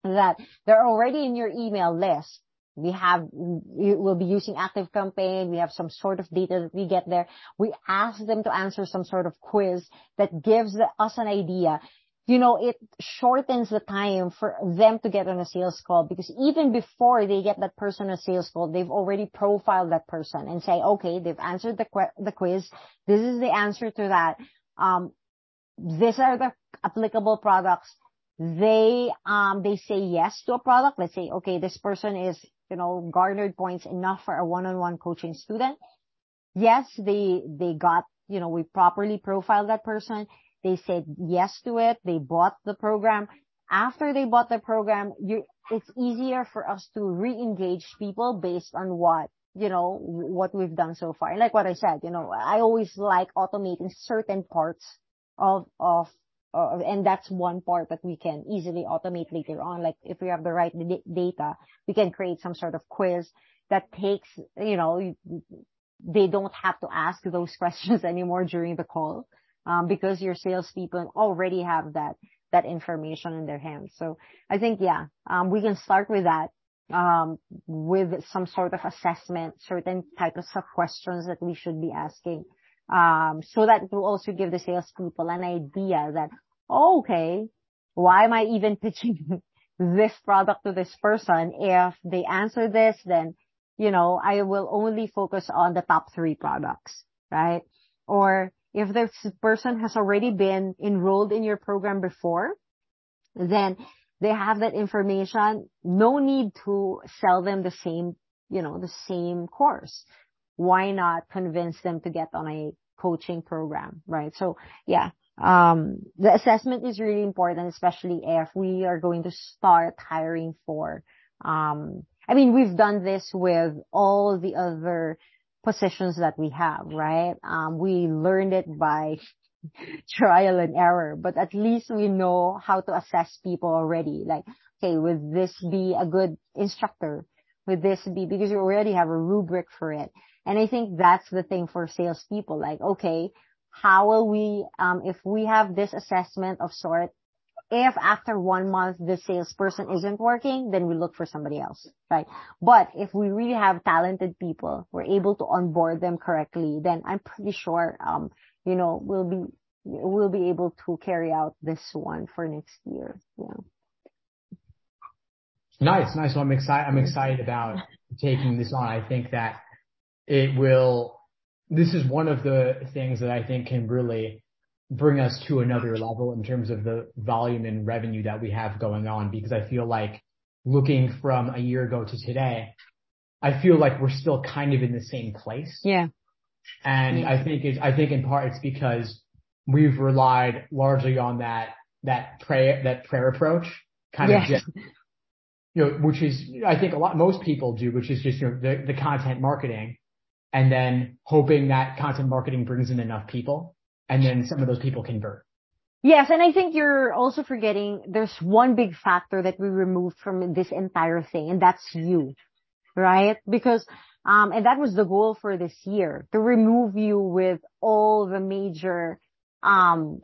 that they're already in your email list. We have, we will be using ActiveCampaign. We have some sort of data that we get there. We ask them to answer some sort of quiz that gives us an idea you know, it shortens the time for them to get on a sales call because even before they get that person a sales call, they've already profiled that person and say, okay, they've answered the, the quiz. This is the answer to that. Um, these are the applicable products. They, um, they say yes to a product. Let's say, okay, this person is, you know, garnered points enough for a one-on-one coaching student. Yes, they, they got, you know, we properly profiled that person they said yes to it. They bought the program. After they bought the program, it's easier for us to re-engage people based on what, you know, what we've done so far. Like what I said, you know, I always like automating certain parts of, of, and that's one part that we can easily automate later on. Like if we have the right data, we can create some sort of quiz that takes, you know, they don't have to ask those questions anymore during the call because your salespeople already have that that information in their hands. So I think yeah, um, we can start with that um, with some sort of assessment, certain types of questions that we should be asking, um, so that will also give the salespeople an idea that oh, okay, why am I even pitching this product to this person? If they answer this, then you know I will only focus on the top three products, right? Or if this person has already been enrolled in your program before, then they have that information. No need to sell them the same, you know, the same course. Why not convince them to get on a coaching program, right? So yeah, um, the assessment is really important, especially if we are going to start hiring for, um, I mean, we've done this with all the other positions that we have, right? Um, we learned it by trial and error, but at least we know how to assess people already. Like, okay, would this be a good instructor? Would this be, because you already have a rubric for it. And I think that's the thing for salespeople. Like, okay, how will we, um, if we have this assessment of sort, if after one month the salesperson isn't working, then we look for somebody else, right? But if we really have talented people, we're able to onboard them correctly, then I'm pretty sure, um, you know, we'll be, able to carry out this one for next year. Yeah. Nice, nice. Well, I'm excited. I'm excited about taking this on. I think that it will. This is one of the things that I think can really bring us to another level in terms of the volume and revenue that we have going on, because I feel like looking from a year ago to today, I feel like we're still kind of in the same place. Yeah. And. I think it's, I think in part it's because we've relied largely on that, that prayer, that prayer approach kind Yes. of just, you know, which is, I think a lot, most people do, which is just, you know, the, the content marketing and then hoping that content marketing brings in enough people and then some of those people convert. Yes, and I think you're also forgetting there's one big factor that we removed from this entire thing, and that's you, right? Because, um, and that was the goal for this year, to remove you with all the major, um,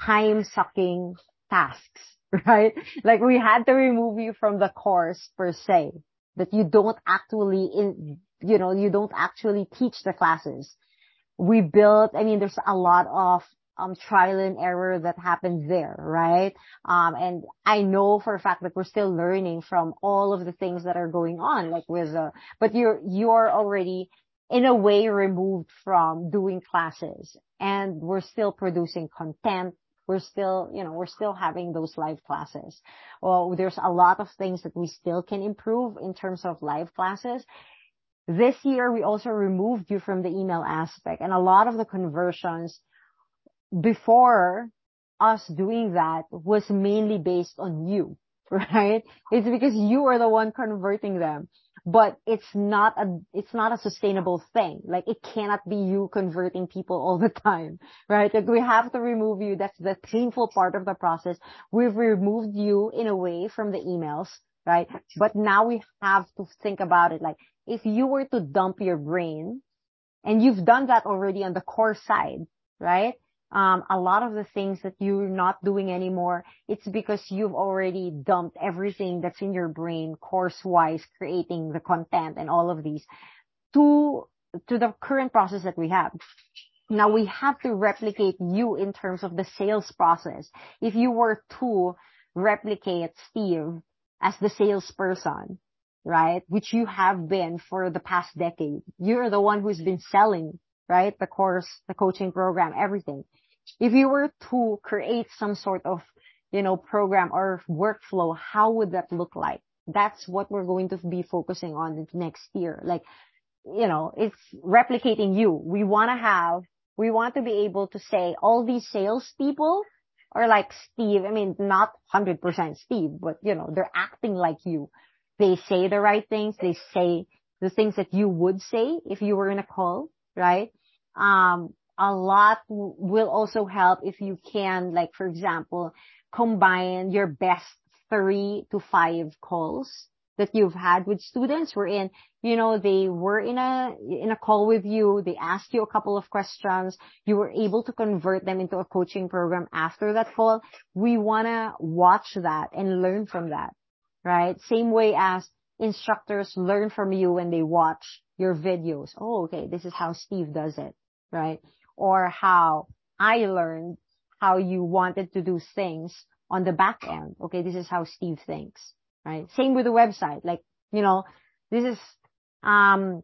time sucking tasks, right? Like we had to remove you from the course per se, that you don't actually in, you know, you don't actually teach the classes we built, I mean, there's a lot of um, trial and error that happens there, right? Um, and I know for a fact that we're still learning from all of the things that are going on, like with, uh, but you're, you're already in a way removed from doing classes and we're still producing content. We're still, you know, we're still having those live classes. Well, there's a lot of things that we still can improve in terms of live classes. This year, we also removed you from the email aspect and a lot of the conversions before us doing that was mainly based on you. right? It's because you are the one converting them. But it's not a, it's not a sustainable thing. Like it cannot be you converting people all the time, right? Like we have to remove you. That's the painful part of the process. We've removed you in a way from the emails, right? But now we have to think about it. Like if you were to dump your brain and you've done that already on the core side, right? um, a lot of the things that you're not doing anymore, it's because you've already dumped everything that's in your brain course wise, creating the content and all of these to, to the current process that we have. Now we have to replicate you in terms of the sales process. If you were to replicate Steve as the salesperson, right? Which you have been for the past decade. You're the one who's been selling right? The course, the coaching program, everything. If you were to create some sort of, you know, program or workflow, how would that look like? That's what we're going to be focusing on next year. Like, you know, it's replicating you. We want to have, we want to be able to say all these salespeople are like Steve. I mean, not 100% Steve, but you know, they're acting like you. They say the right things. They say the things that you would say if you were in a call, right? Um, a lot will also help if you can, like, for example, combine your best three to five calls that you've had with students wherein, you know, they were in a, in a call with you. They asked you a couple of questions. You were able to convert them into a coaching program after that call. We want to watch that and learn from that, right? Same way as instructors learn from you when they watch your videos. Oh, okay. This is how Steve does it right? Or how I learned how you wanted to do things on the back end. Okay, this is how Steve thinks, right? Same with the website. Like, you know, this is, um,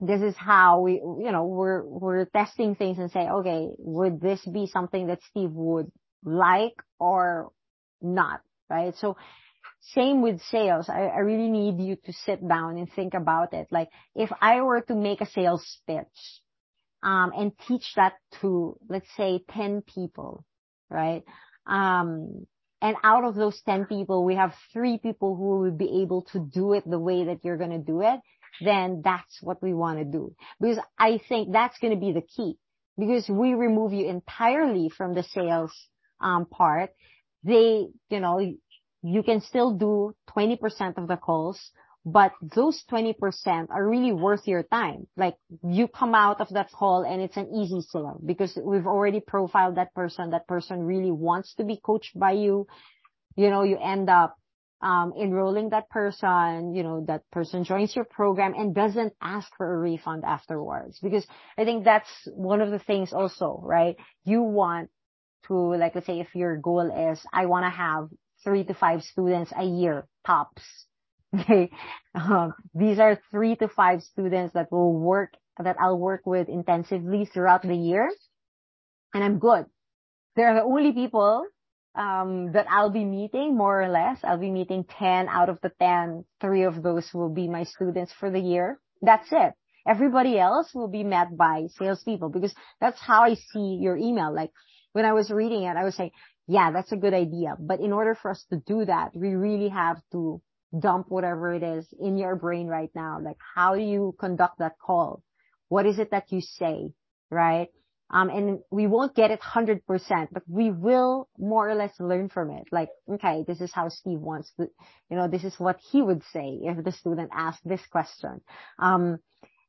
this is how we, you know, we're, we're testing things and say, okay, would this be something that Steve would like or not, right? So same with sales. I, I really need you to sit down and think about it. Like if I were to make a sales pitch, um, and teach that to, let's say, 10 people, right? Um, and out of those 10 people, we have three people who will be able to do it the way that you're going to do it. Then that's what we want to do. Because I think that's going to be the key. Because we remove you entirely from the sales, um, part. They, you know, you can still do 20% of the calls, but those 20% are really worth your time. Like you come out of that call and it's an easy sale because we've already profiled that person. That person really wants to be coached by you. You know, you end up um, enrolling that person, you know, that person joins your program and doesn't ask for a refund afterwards. Because I think that's one of the things also, right? You want to, like, let's say if your goal is, I want to have three to five students a year tops Okay. Um, these are three to five students that will work, that I'll work with intensively throughout the year. And I'm good. They're the only people, um, that I'll be meeting more or less. I'll be meeting 10 out of the 10. Three of those will be my students for the year. That's it. Everybody else will be met by salespeople because that's how I see your email. Like when I was reading it, I was saying, yeah, that's a good idea. But in order for us to do that, we really have to dump whatever it is in your brain right now. Like how do you conduct that call? What is it that you say? Right? Um, and we won't get it 100%, but we will more or less learn from it. Like, okay, this is how Steve wants to, you know, this is what he would say if the student asked this question. Um,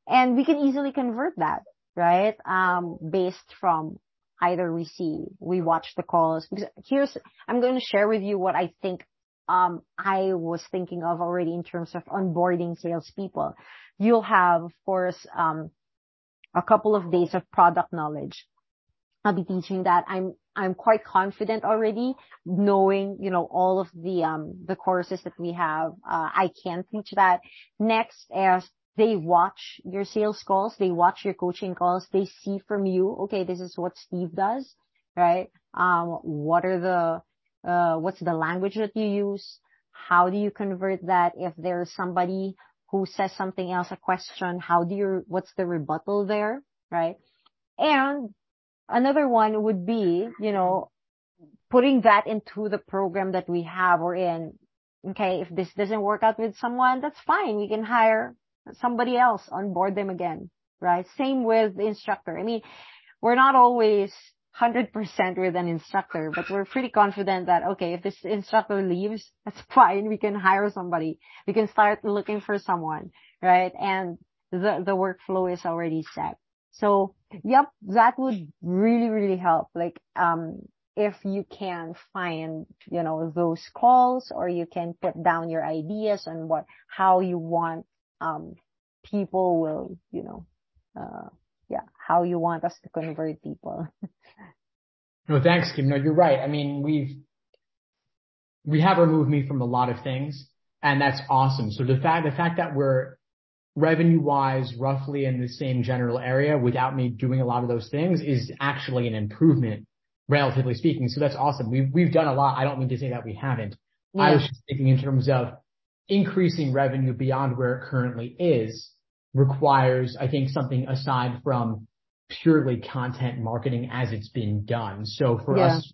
and we can easily convert that, right? Um, based from either we see, we watch the calls. Because here's, I'm going to share with you what I think I was thinking of already in terms of onboarding salespeople. You'll have, of course, um, a couple of days of product knowledge. I'll be teaching that. I'm I'm quite confident already, knowing you know all of the um the courses that we have. Uh, I can teach that. Next, as they watch your sales calls, they watch your coaching calls, they see from you, okay, this is what Steve does, right? Um, what are the Uh, what's the language that you use? How do you convert that? If there's somebody who says something else, a question, how do you, what's the rebuttal there, right? And another one would be, you know, putting that into the program that we have or in Okay. If this doesn't work out with someone, that's fine. We can hire somebody else on board them again. Right. Same with the instructor. I mean, we're not always 100% with an instructor, but we're pretty confident that, okay, if this instructor leaves, that's fine. We can hire somebody. We can start looking for someone. Right. And the, the workflow is already set. So, yep, that would really, really help. Like, um, if you can find, you know, those calls or you can put down your ideas on what, how you want, um, people will, you know, uh, yeah, how you want us to convert people. no, thanks, Kim. No, you're right. I mean, we've, we have removed me from a lot of things and that's awesome. So the fact, the fact that we're revenue wise roughly in the same general area without me doing a lot of those things is actually an improvement relatively speaking. So that's awesome. We've, we've done a lot. I don't mean to say that we haven't. Yeah. I was just thinking in terms of increasing revenue beyond where it currently is requires, I think, something aside from purely content marketing as it's been done. So for us,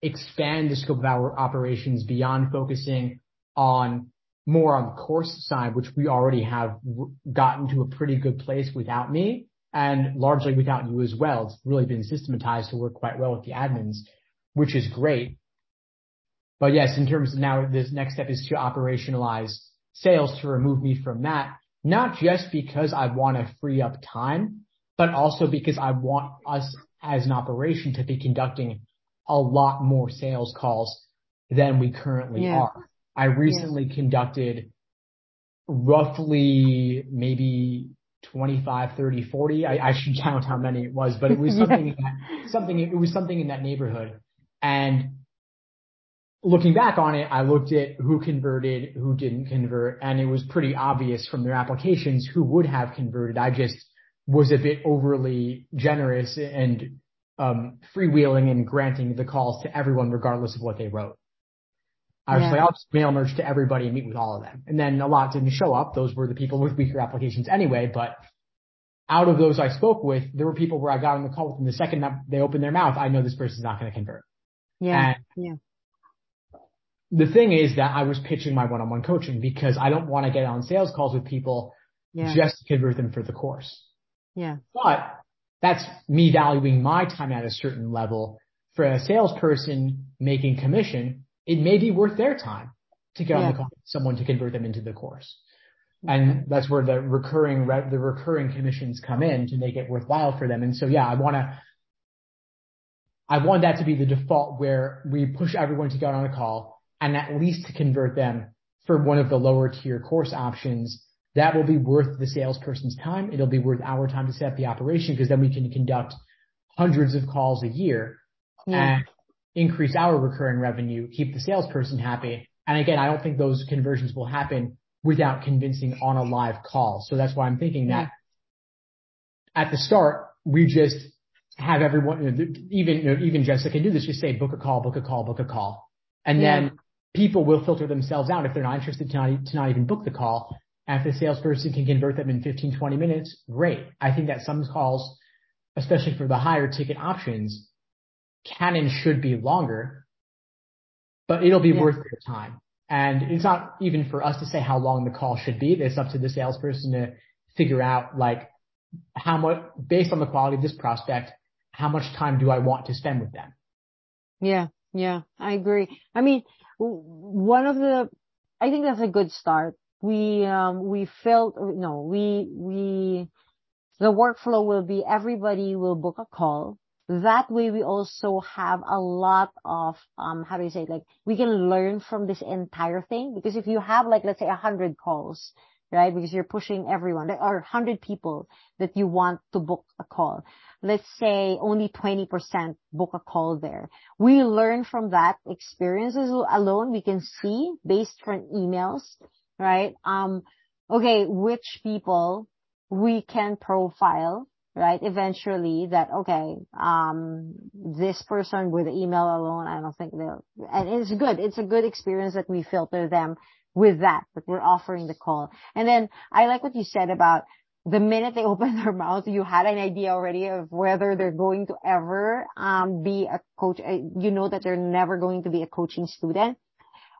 expand the scope of our operations beyond focusing on more on the course side, which we already have gotten to a pretty good place without me and largely without you as well. It's really been systematized to work quite well with the admins, which is great. But yes, in terms of now, this next step is to operationalize sales to remove me from that, not just because I want to free up time, but also because I want us as an operation to be conducting a lot more sales calls than we currently yeah. are. I recently yeah. conducted roughly maybe 25, 30, 40. I, I should count how many it was, but it was something, yeah. that, something, it was something in that neighborhood. And looking back on it, I looked at who converted, who didn't convert, and it was pretty obvious from their applications who would have converted. I just was a bit overly generous and um, freewheeling and granting the calls to everyone regardless of what they wrote. I was yeah. like, I'll just mail merge to everybody and meet with all of them. And then a lot didn't show up. Those were the people with weaker applications anyway. But out of those I spoke with, there were people where I got on the call with them. The second that they opened their mouth, I know this person's not going to convert. Yeah. And yeah. The thing is that I was pitching my one-on-one coaching because I don't want to get on sales calls with people yeah. just to convert them for the course. Yeah. But that's me valuing my time at a certain level. For a salesperson making commission, it may be worth their time to get yeah. on the call with someone to convert them into the course. Mm-hmm. And that's where the recurring, the recurring commissions come in to make it worthwhile for them. And so, yeah, I want to, I want that to be the default where we push everyone to get on a call and at least to convert them for one of the lower tier course options. That will be worth the salesperson's time. It'll be worth our time to set up the operation because then we can conduct hundreds of calls a year. Yeah. And increase our recurring revenue, keep the salesperson happy. And again, I don't think those conversions will happen without convincing on a live call. So that's why I'm thinking that at the start, we just have everyone, you know, even, you know, even Jessica can do this, just say book a call, book a call, book a call. And yeah. then people will filter themselves out if they're not interested to not, even book the call. And if the salesperson can convert them in 15, 20 minutes, great. I think that some calls, especially for the higher ticket options, can and should be longer, but it'll be worth their time. And it's not even for us to say how long the call should be. It's up to the salesperson to figure out like how much, based on the quality of this prospect, how much time do I want to spend with them? Yeah. Yeah. I agree. I mean, one of the, I think that's a good start. We, um, we felt, no, we, we, the workflow will be everybody will book a call that way we also have a lot of um how do you say it? like we can learn from this entire thing because if you have like let's say a hundred calls right because you're pushing everyone or hundred people that you want to book a call let's say only 20% book a call there we learn from that experiences alone we can see based from emails right um okay which people we can profile right? Eventually that, okay, um, this person with email alone, I don't think they'll, and it's good. It's a good experience that we filter them with that, that we're offering the call. And then I like what you said about the minute they open their mouth, you had an idea already of whether they're going to ever, um, be a coach. Uh, you know that they're never going to be a coaching student.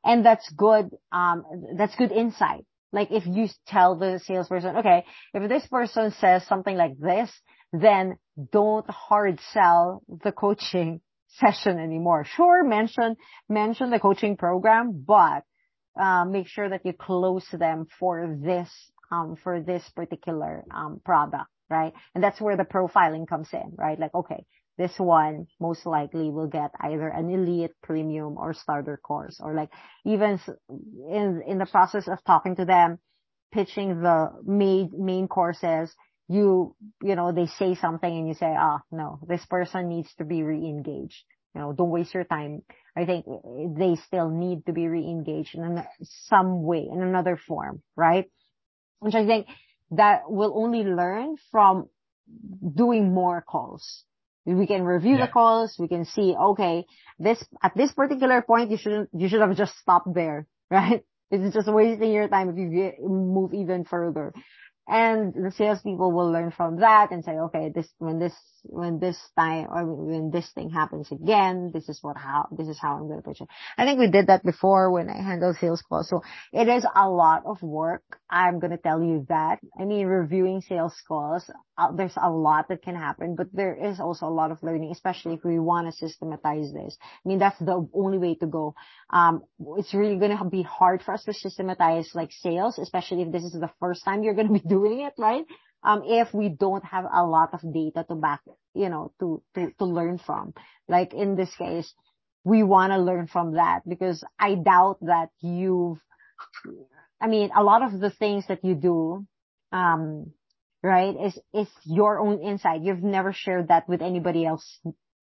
And that's good, um, that's good insight. Like if you tell the salesperson, okay, if this person says something like this, then don't hard sell the coaching session anymore. Sure, mention, mention the coaching program, but, uh, make sure that you close them for this, for this particular, um, product, right? And that's where the profiling comes in, right? Like, okay, this one most likely will get either an elite premium or starter course or like even in the process of talking to them pitching the main courses you, you know, they say something and you say, ah, oh, no, this person needs to be re-engaged. You know, don't waste your time. I think they still need to be re-engaged in some way, in another form, right? Which I think that we'll only learn from doing more calls. We can review yeah. the calls. We can see, okay, this, at this particular point, you shouldn't, you should have just stopped there, right? It's just wasting your time if you get, move even further and the salespeople will learn from that and say, okay, this when this when this time or when this thing happens again, this is what how this is how I'm going to push it. I think we did that before when I handled sales calls. So it is a lot of work. I'm going to tell you that. I mean, reviewing sales calls, uh, there's a lot that can happen, but there is also a lot of learning, especially if we want to systematize this. I mean, that's the only way to go. Um, it's really going to be hard for us to systematize like sales, especially if this is the first time you're going to be doing doing it, right? Um, if we don't have a lot of data to back, you know, to, to, to learn from. Like in this case, we want to learn from that because I doubt that you've, I mean, a lot of the things that you do, um, right, is, is your own insight. You've never shared that with anybody else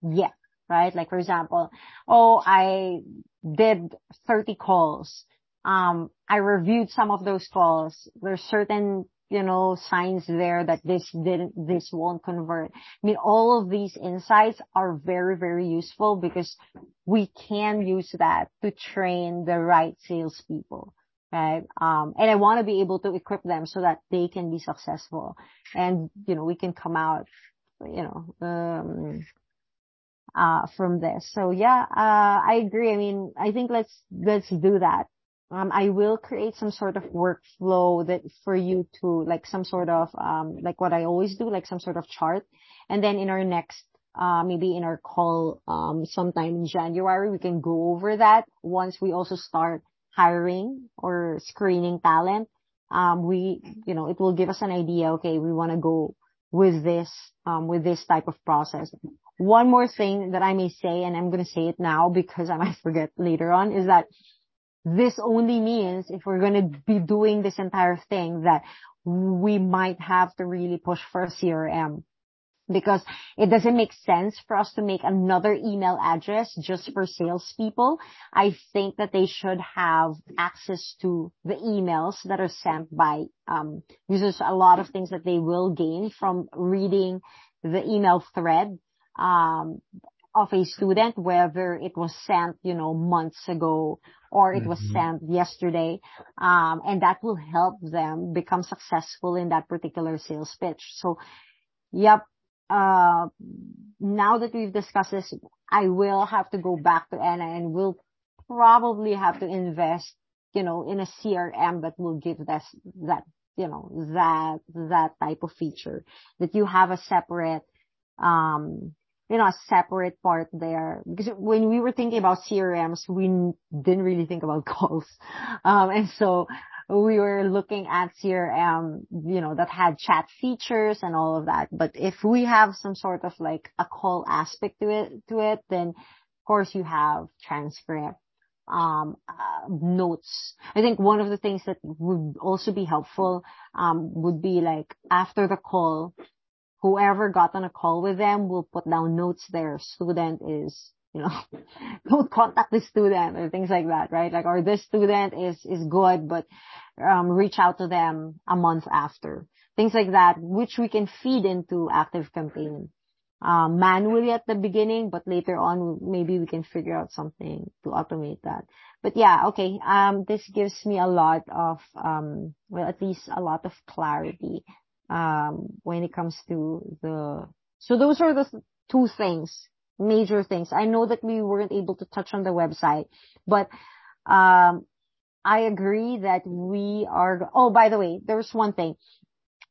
yet, right? Like for example, oh, I did 30 calls. Um, I reviewed some of those calls. There's certain you know, signs there that this didn't, this won't convert. I mean, all of these insights are very, very useful because we can use that to train the right salespeople. Right. Um, and I want to be able to equip them so that they can be successful and, you know, we can come out, you know, um, uh, from this. So yeah, uh, I agree. I mean, I think let's, let's do that um, I will create some sort of workflow that for you to like some sort of um, like what I always do, like some sort of chart. And then in our next, uh, maybe in our call um, sometime in January, we can go over that once we also start hiring or screening talent. Um, we, you know, it will give us an idea. Okay, we want to go with this, um, with this type of process. One more thing that I may say, and I'm going to say it now because I might forget later on, is that this only means if we're going to be doing this entire thing that we might have to really push for a CRM because it doesn't make sense for us to make another email address just for salespeople. I think that they should have access to the emails that are sent by um, users. A lot of things that they will gain from reading the email thread um, of a student, whether it was sent, you know, months ago or it was mm-hmm. sent yesterday. Um, and that will help them become successful in that particular sales pitch. So, yep. Uh, now that we've discussed this, I will have to go back to Anna and we'll probably have to invest, you know, in a CRM that will give us that, you know, that, that type of feature that you have a separate, um, you know, a separate part there. Because when we were thinking about CRMs, we didn't really think about calls. Um, and so we were looking at CRM, you know, that had chat features and all of that. But if we have some sort of like a call aspect to it, to it, then of course you have transcript, um, uh, notes. I think one of the things that would also be helpful, um, would be like after the call, whoever got on a call with them will put down notes their student is, you know, don't contact the student or things like that, right? Like, or this student is, is good, but, um, reach out to them a month after. Things like that, which we can feed into ActiveCampaign. Um, manually at the beginning, but later on, maybe we can figure out something to automate that. But yeah, okay. Um, this gives me a lot of, um, well, at least a lot of clarity when it comes to the. So those are the two things, major things. I know that we weren't able to touch on the website, but um, I agree that we are, oh, by the way, there's one thing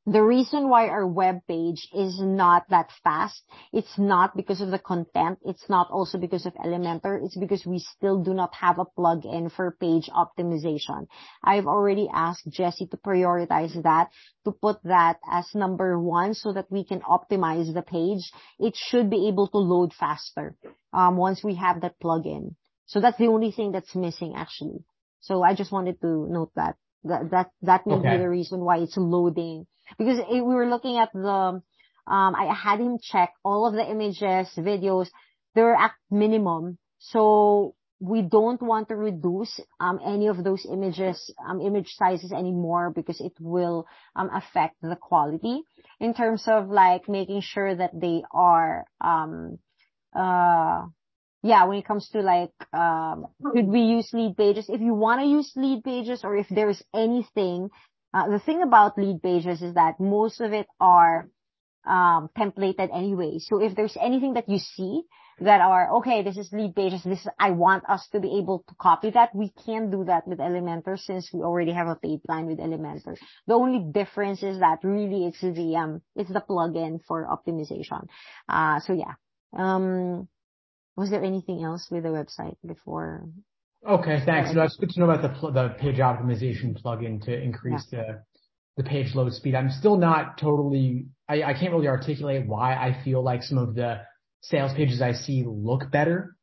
the reason why our web page is not that fast, it's not because of the content. It's not also because of Elementor. It's because we still do not have a plugin for page optimization. I've already asked Jesse to prioritize that, to put that as number one so that we can optimize the page. It should be able to load faster, um, once we have that plugin. So that's the only thing that's missing actually. So I just wanted to note that. That, that, that may be the reason why it's loading. Because we were looking at the, um, I had him check all of the images, videos, they're at minimum. So we don't want to reduce um, any of those images, um, image sizes anymore because it will um, affect the quality. In terms of like making sure that they are, um, uh, yeah, when it comes to like, um, could we use Leadpages? If you want to use Leadpages or if there's anything uh, the thing about Leadpages is that most of it are um, templated anyway. So if there's anything that you see that are, okay, this is Leadpages, this is I want us to be able to copy that, we can do that with Elementor since we already have a paid plan with Elementor. The only difference is that really it's the, um, it's the plugin for optimization. Uh, so yeah. Um, was there anything else with the website before Okay, thanks. So that's good to know about the the page optimization plugin to increase the the page load speed. I'm still not totally. I, I can't really articulate why I feel like some of the sales pages I see look better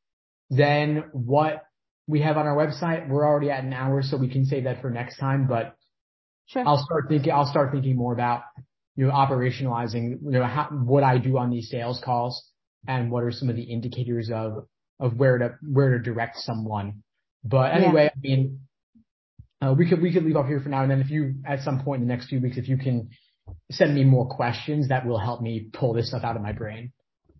than what we have on our website. We're already at an hour, so we can save that for next time. But sure. I'll start thinking. I'll start thinking more about you know operationalizing you know how, what I do on these sales calls and what are some of the indicators of of where to where to direct someone but anyway, yeah. I mean, uh, we could we could leave off here for now, and then if you at some point in the next few weeks, if you can send me more questions, that will help me pull this stuff out of my brain.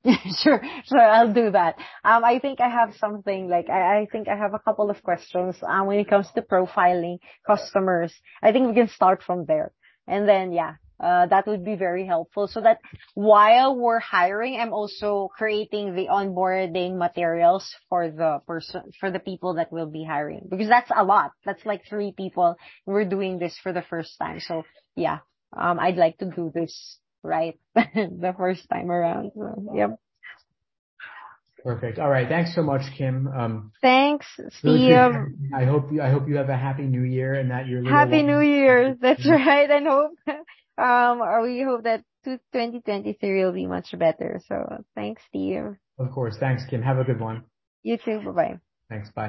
sure, sure, I'll do that. Um, I think I have something like I, I think I have a couple of questions um, when it comes to profiling customers. I think we can start from there, and then yeah, that would be very helpful so that while we're hiring, I'm also creating the onboarding materials for the person, for the people that we'll be hiring because that's a lot. That's like three people. We're doing this for the first time. So yeah, um, I'd like to do this right the first time around. So, yep. Perfect. All right. Thanks so much, Kim. Um, Thanks, Steve. I hope you, I hope you have a happy new year and that you're happy new year. That's right. Hope Um, we hope that 2023 will be much better. So thanks, Steve. Of course. Thanks, Kim. Have a good one. You too. Bye bye. Thanks. Bye.